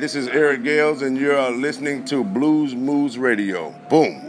this is Eric Gales, and you're listening to Blues Moose Radio. Boom.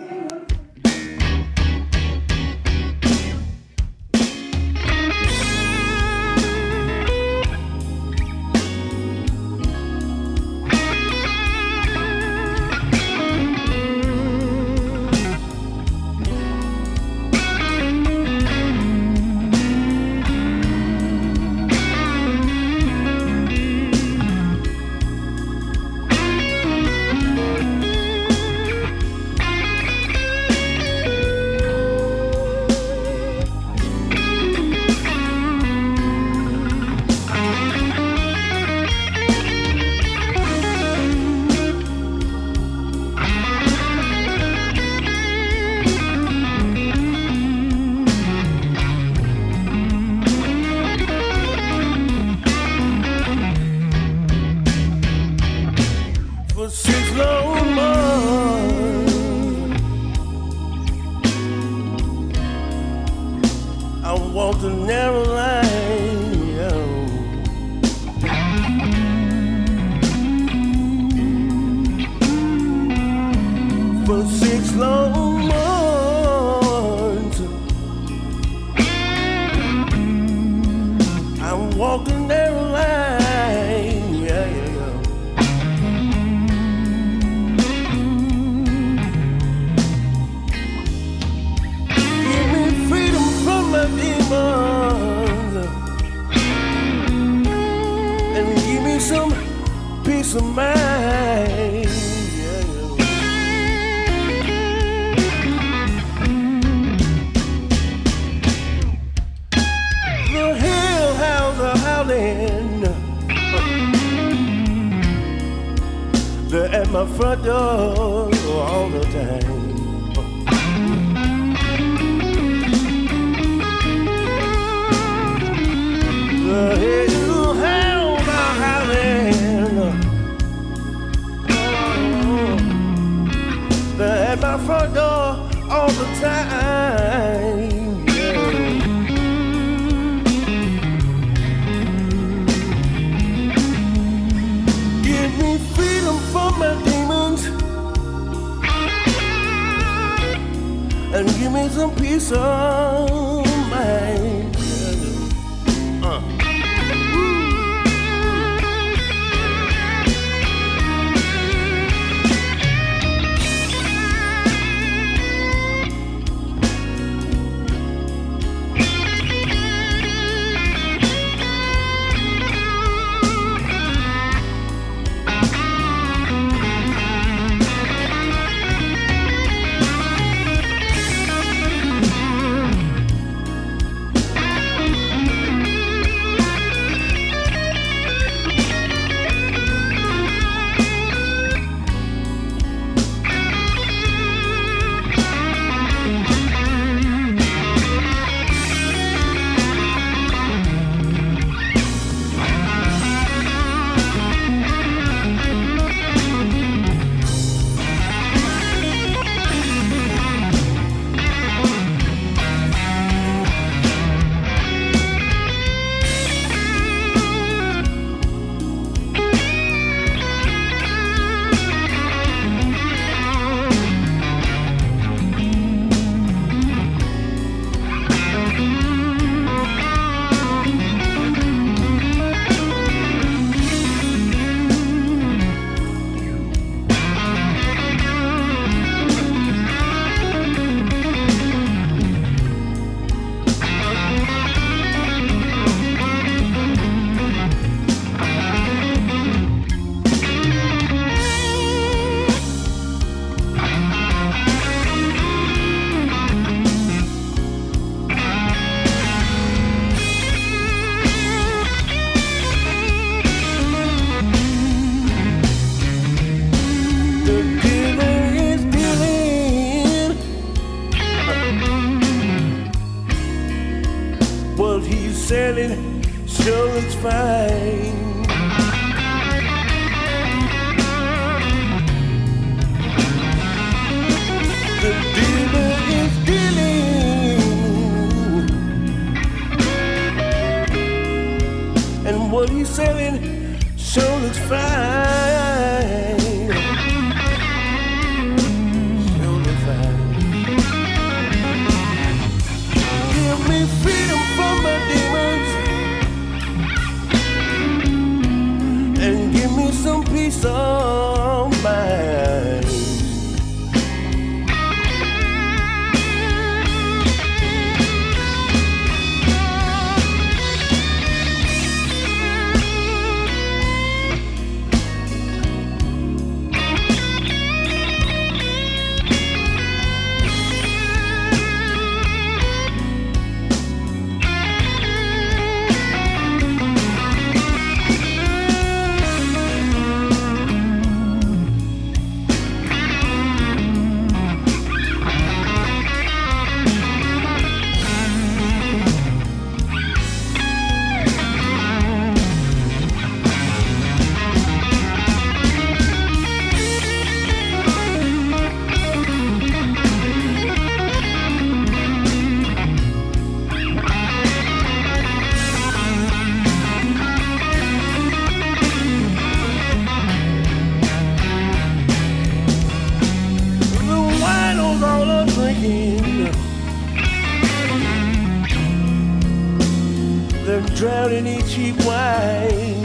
selling, sure it's fine. The dealer is dealing, and what he's selling, sure looks fine. Drowning in cheap wine.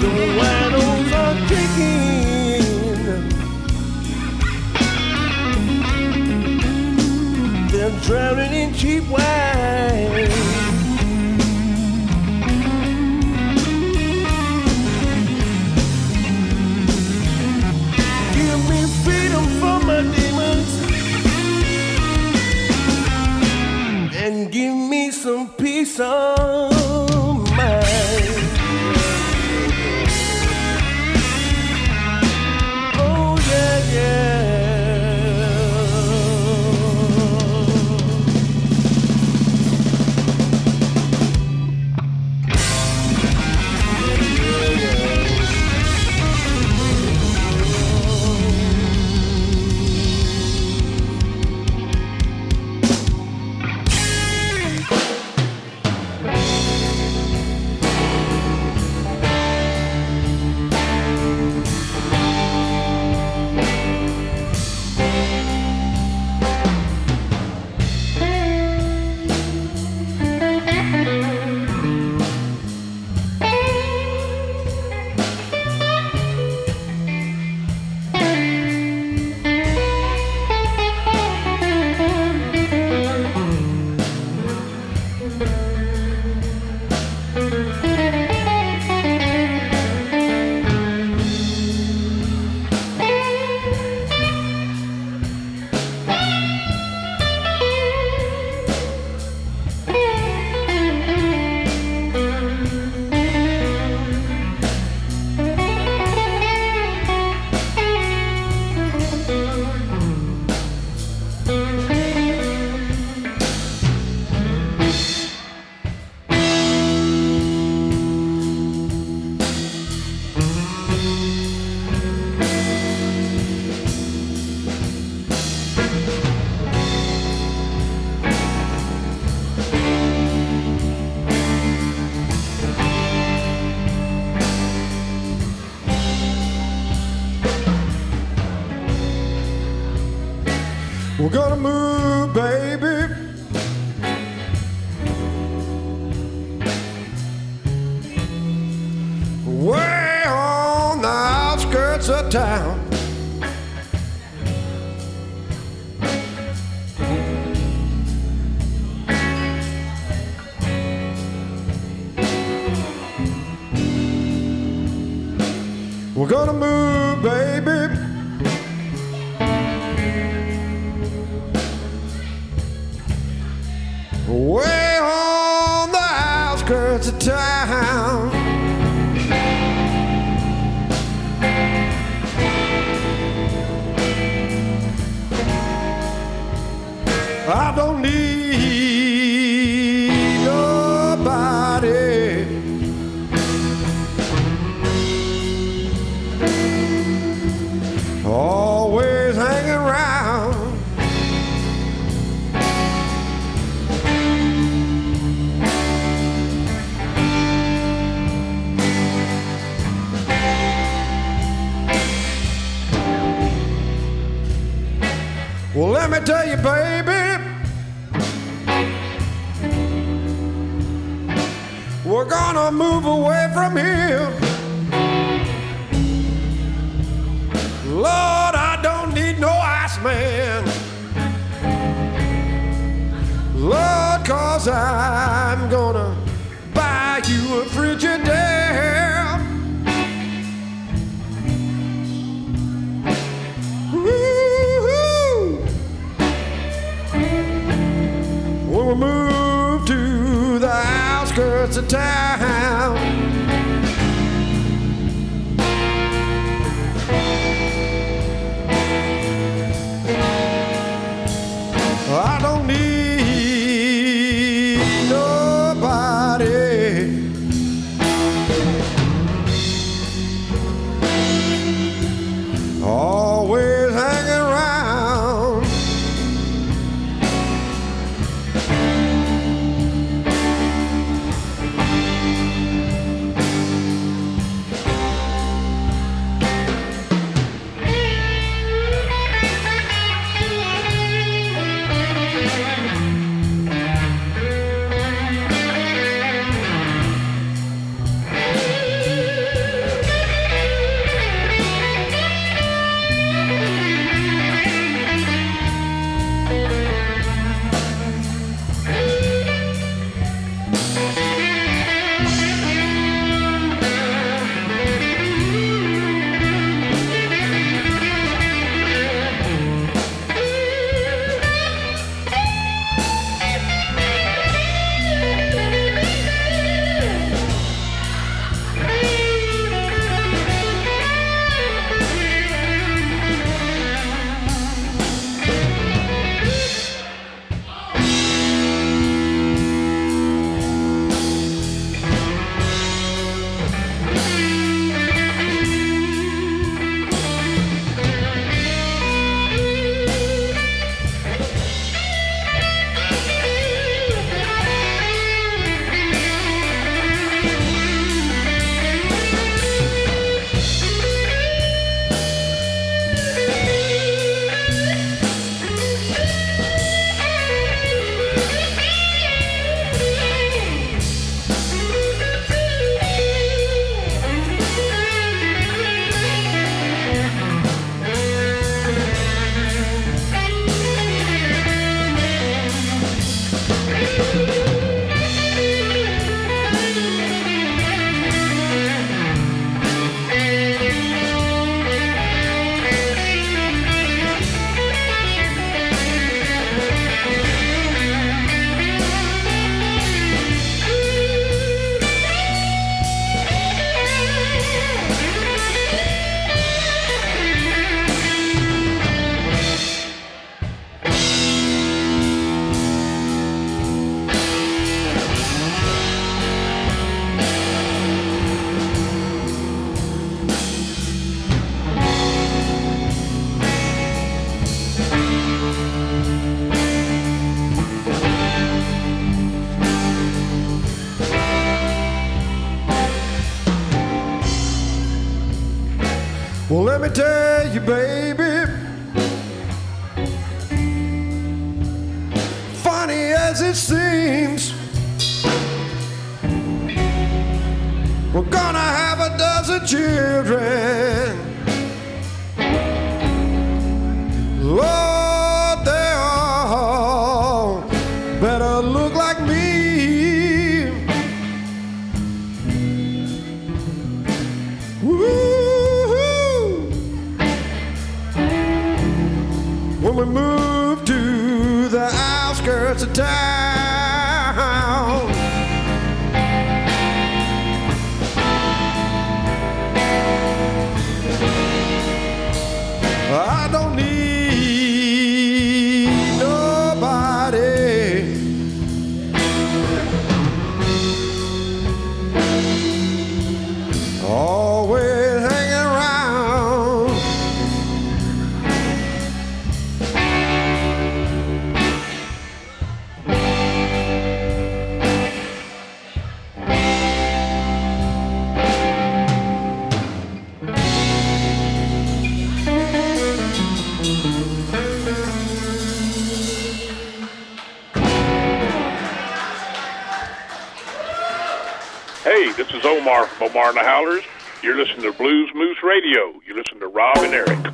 The winos are drinking. They're drowning in cheap wine. Peace gonna move, Well, let me tell you, baby, we're gonna move away from here. Lord, I don't need no Iceman. Lord, cause I'm gonna buy you a Frigidaire. Outskirts of town. Well, let me tell you, baby. Funny as it seems, we're gonna have a dozen children. Omar from Omar and the Howlers. You're listening to Blues Moose Radio. You listen to Rob and Eric.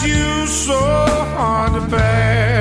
you so hard to bear.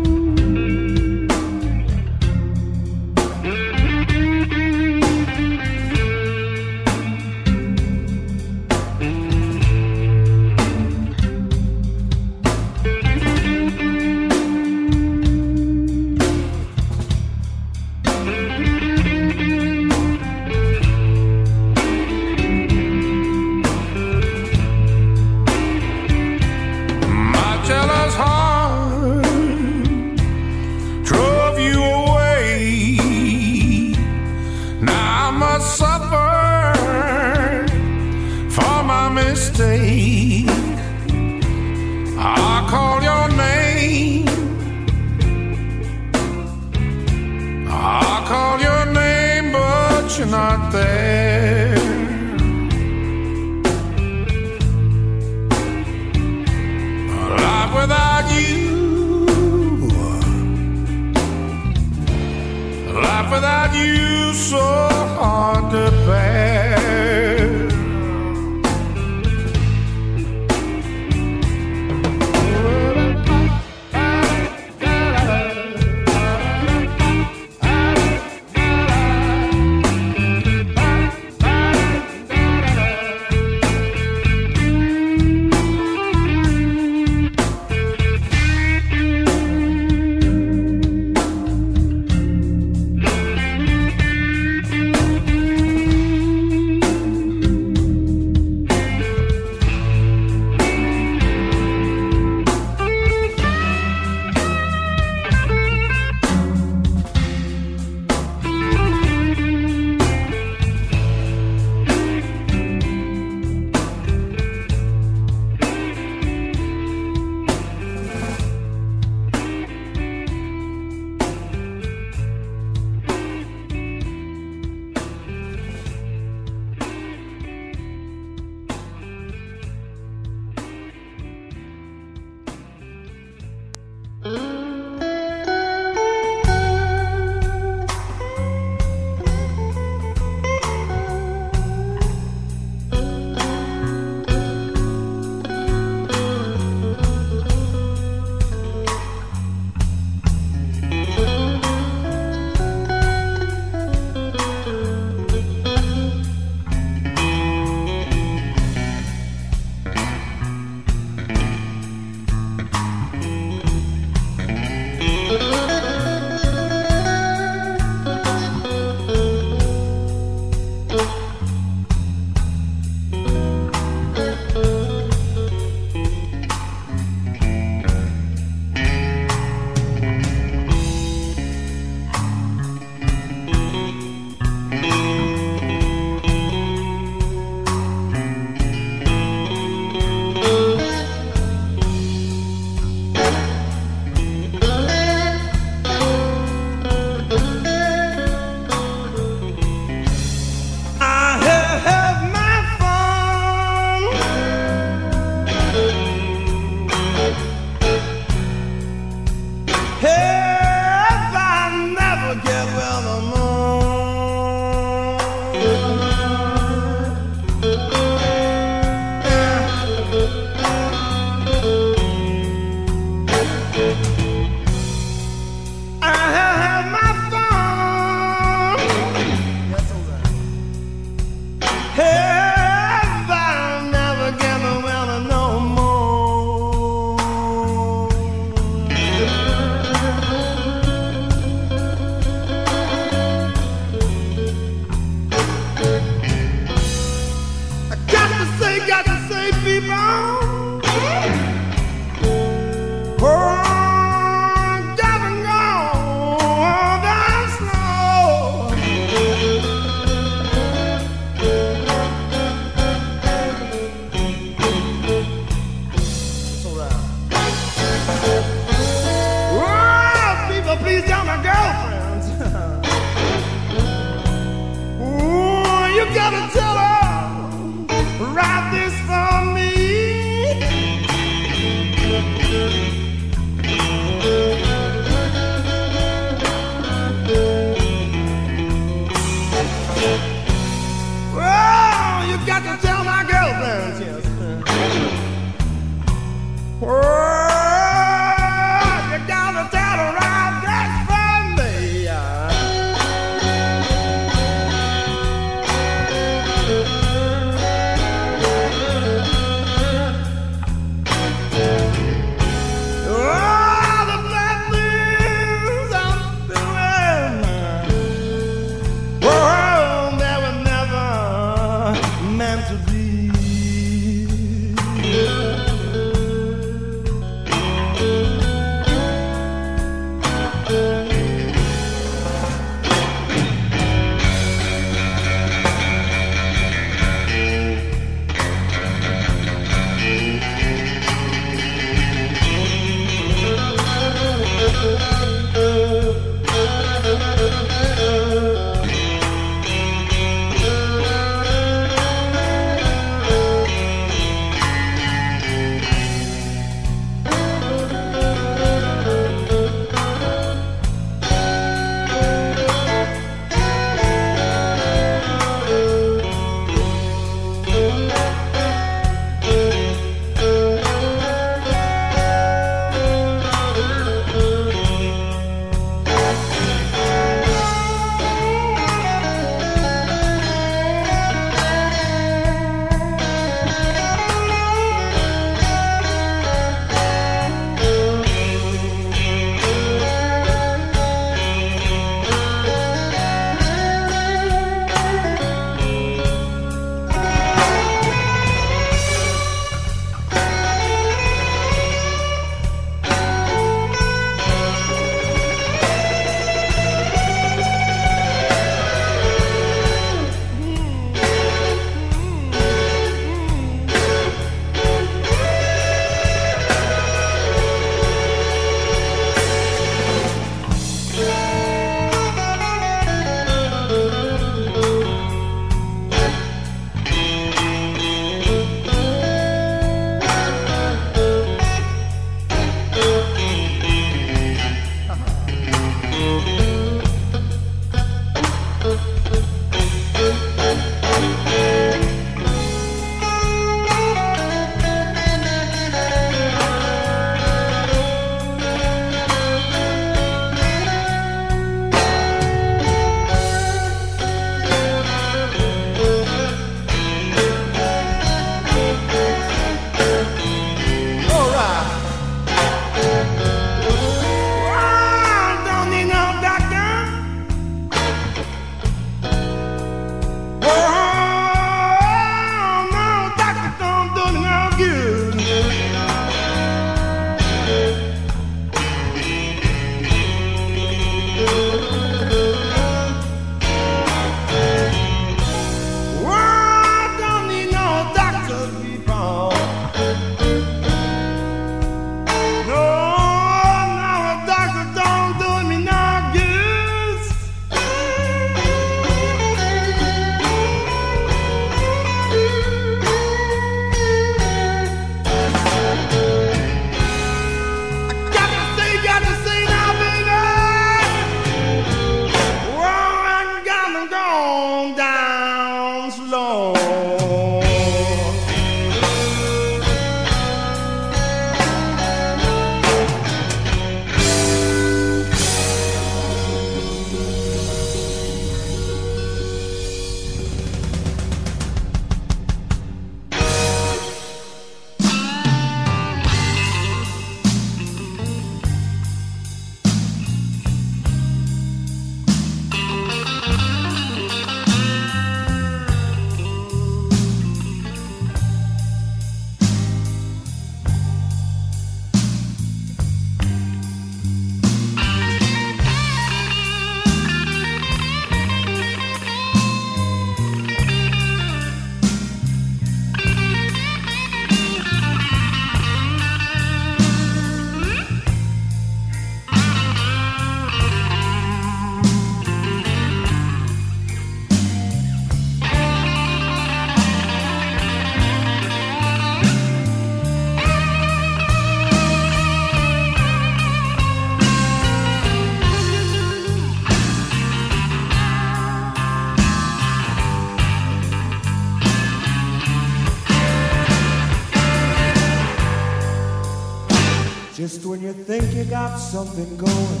You think you got something going.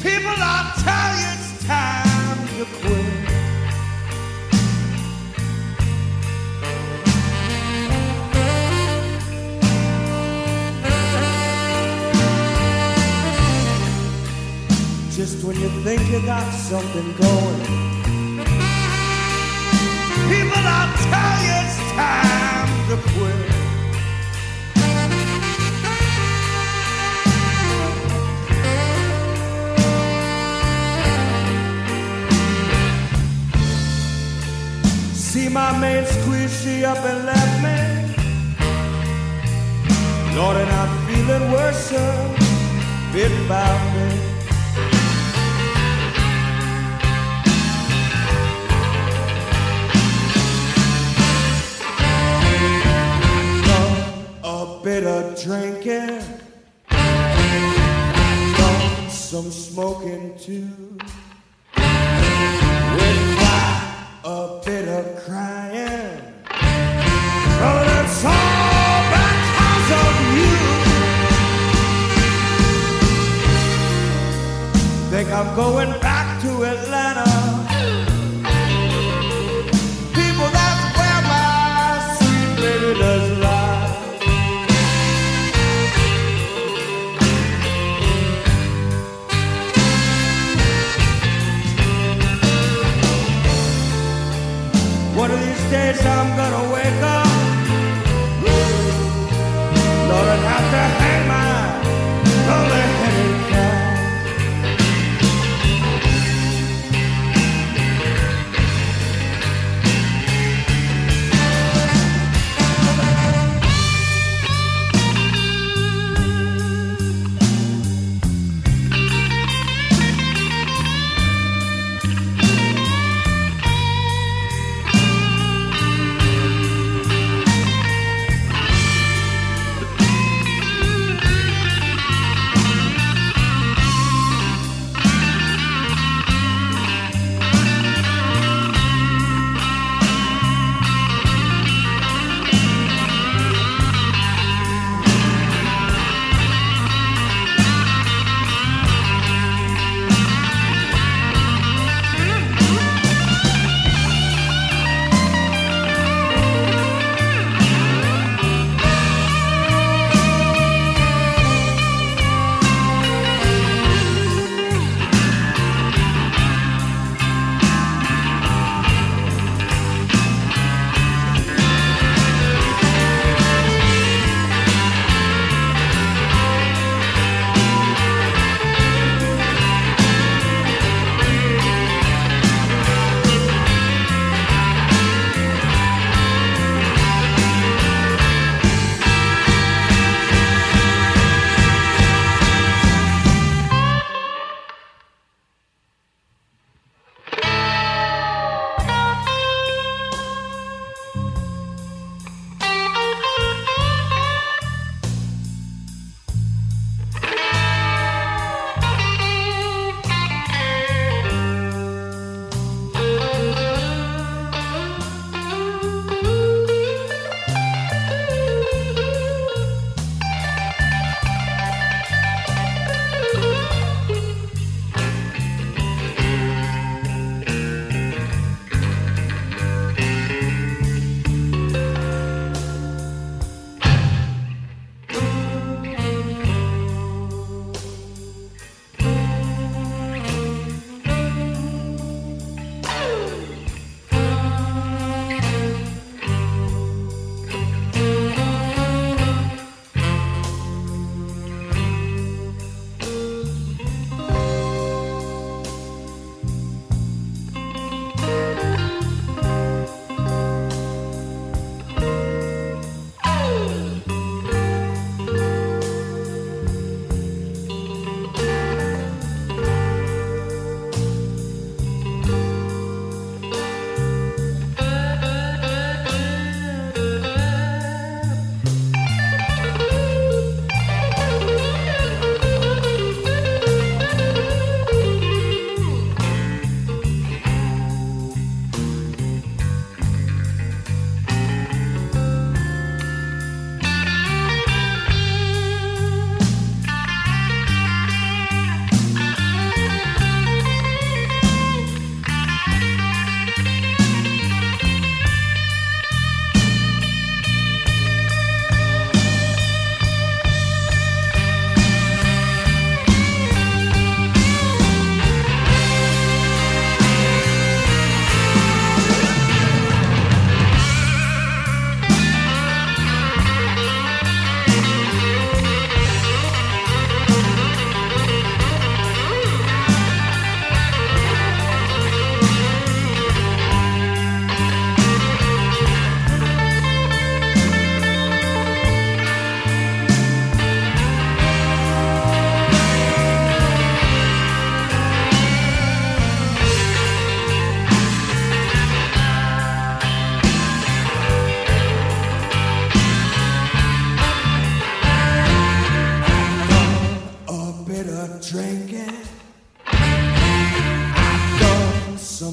People are tell you it's time to quit. Just when you think you got something going, my main squeeze she up and left me. Lord, and I'm feeling worse bit by bit. a bit of drinking, some smoking too. A crying, oh, but it's all because of you. Think I'm going I'm gonna wake up.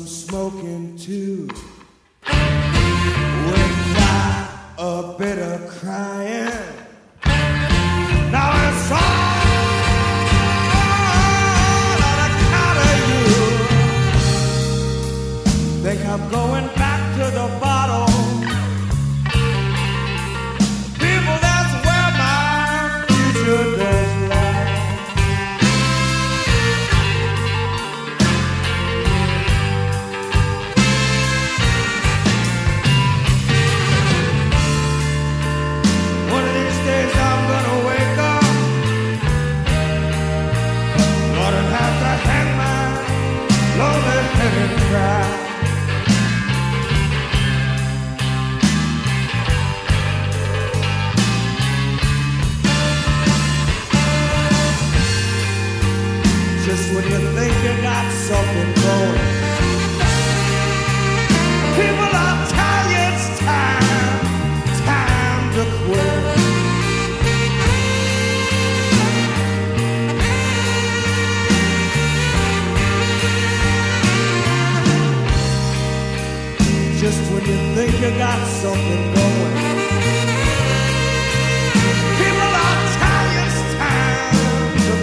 some smoking too. With a bit of crying. think you got something going. People are it's time to.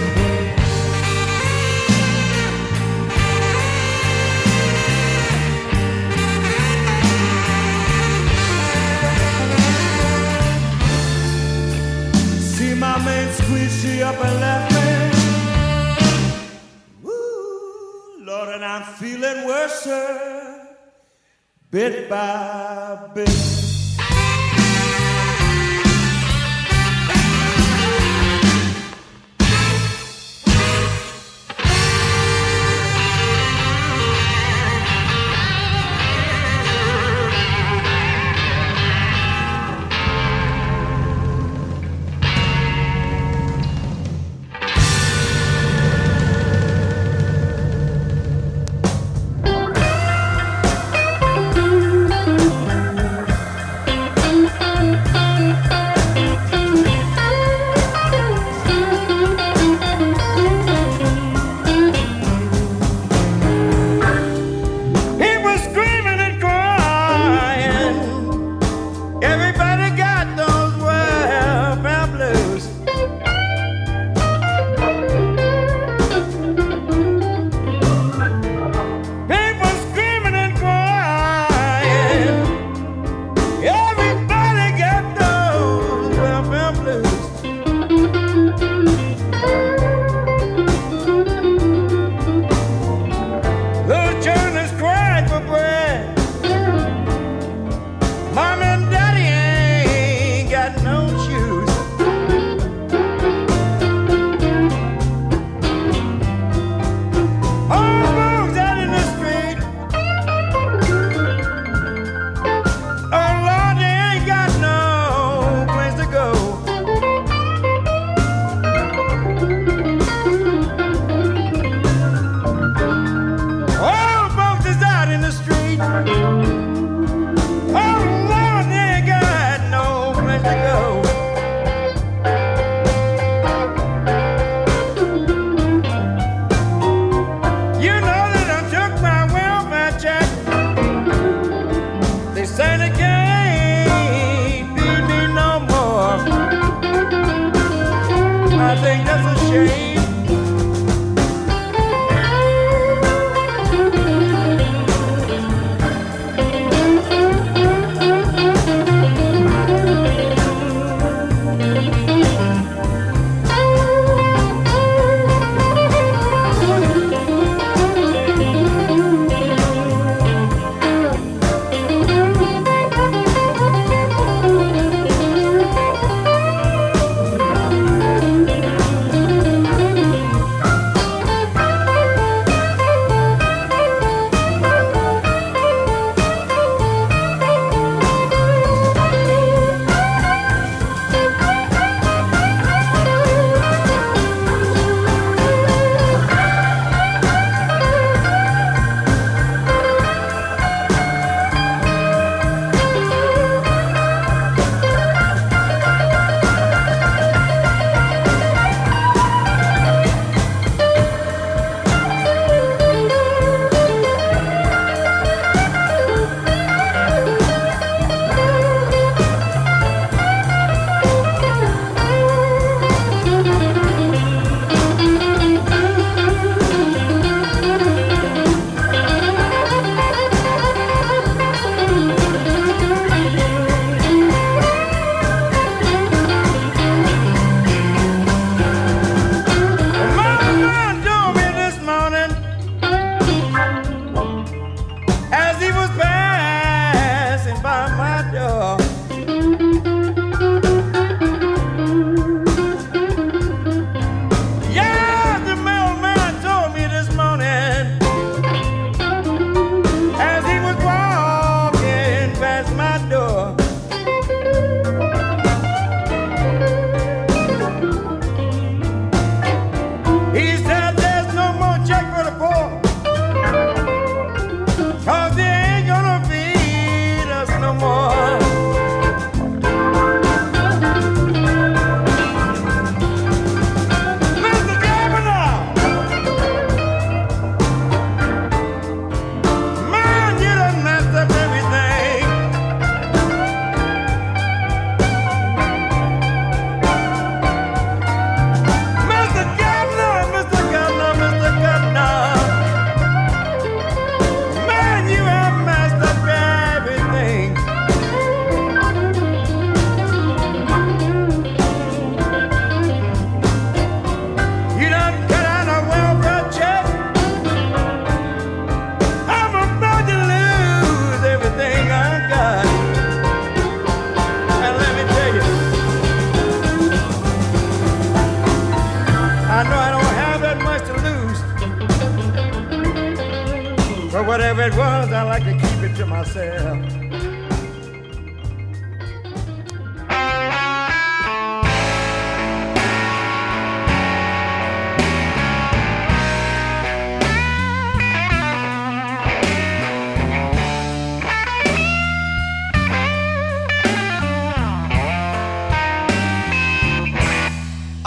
See my man squeeze up and left me. Ooh, Lord, and I'm feeling worse bit by bit.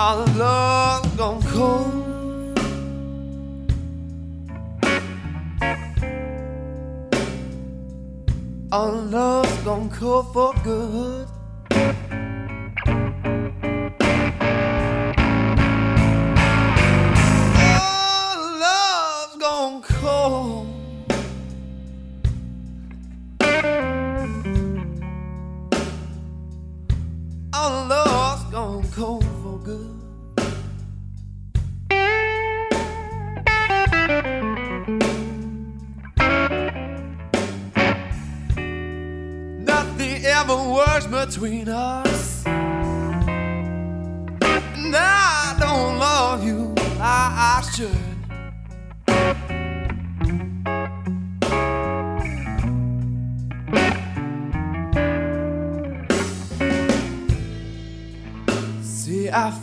Our love gone cold. Our love's gone cold for good. Good. Nothing ever works between us.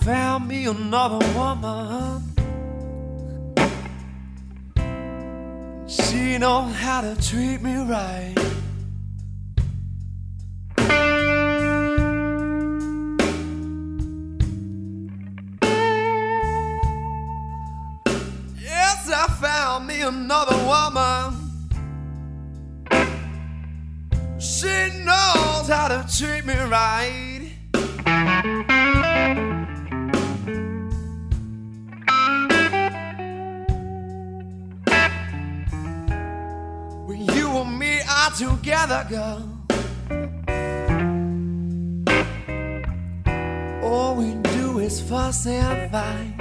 Found me another woman. She knows how to treat me right. Yes, I found me another woman. She knows how to treat me right. Together, girl. All we do is fuss and fight.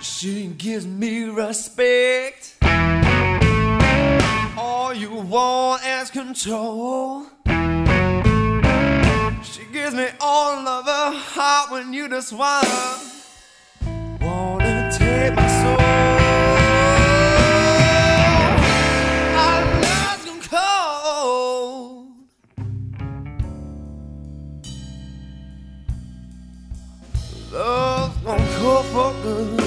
She gives me respect. All you want is control. She gives me all of her when you just wanna wanna take my soul. Love's gone cold for good.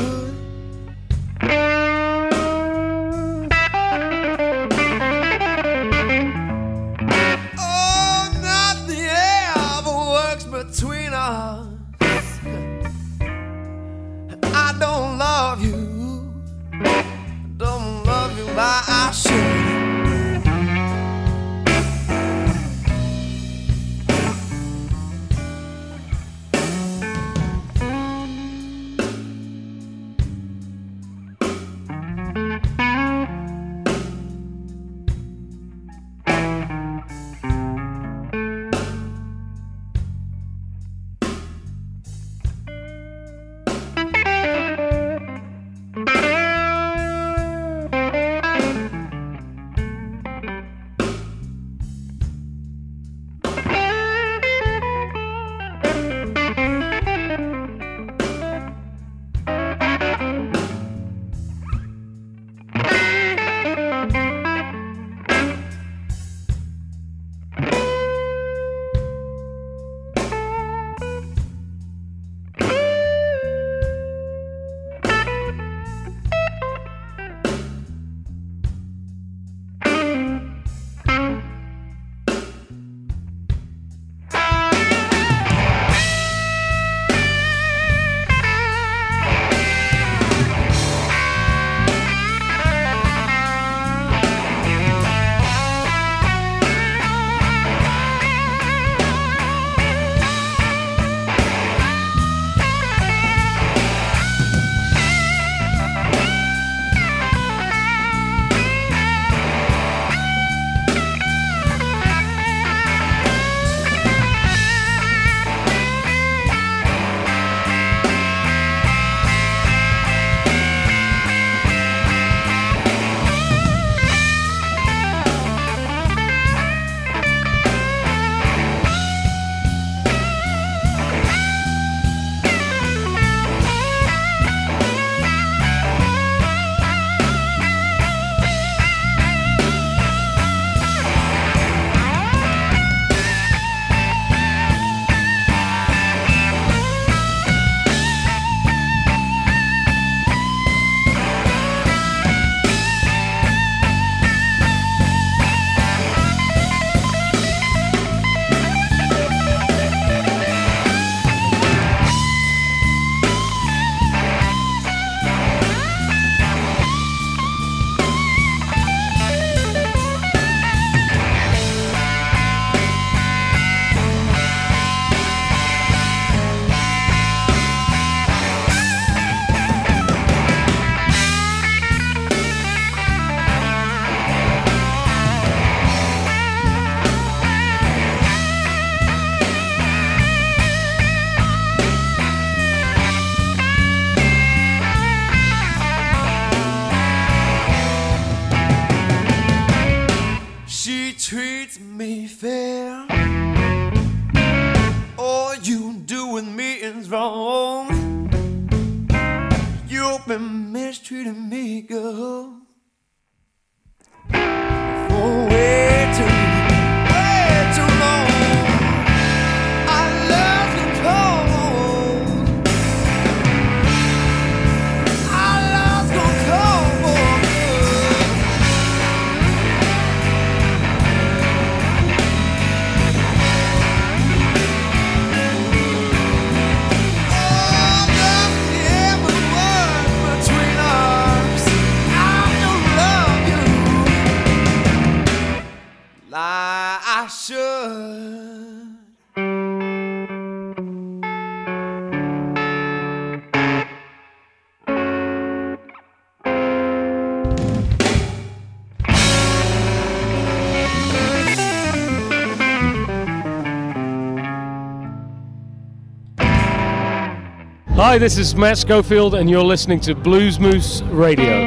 Hi, this is Matt Schofield, and you're listening to Blues Moose Radio.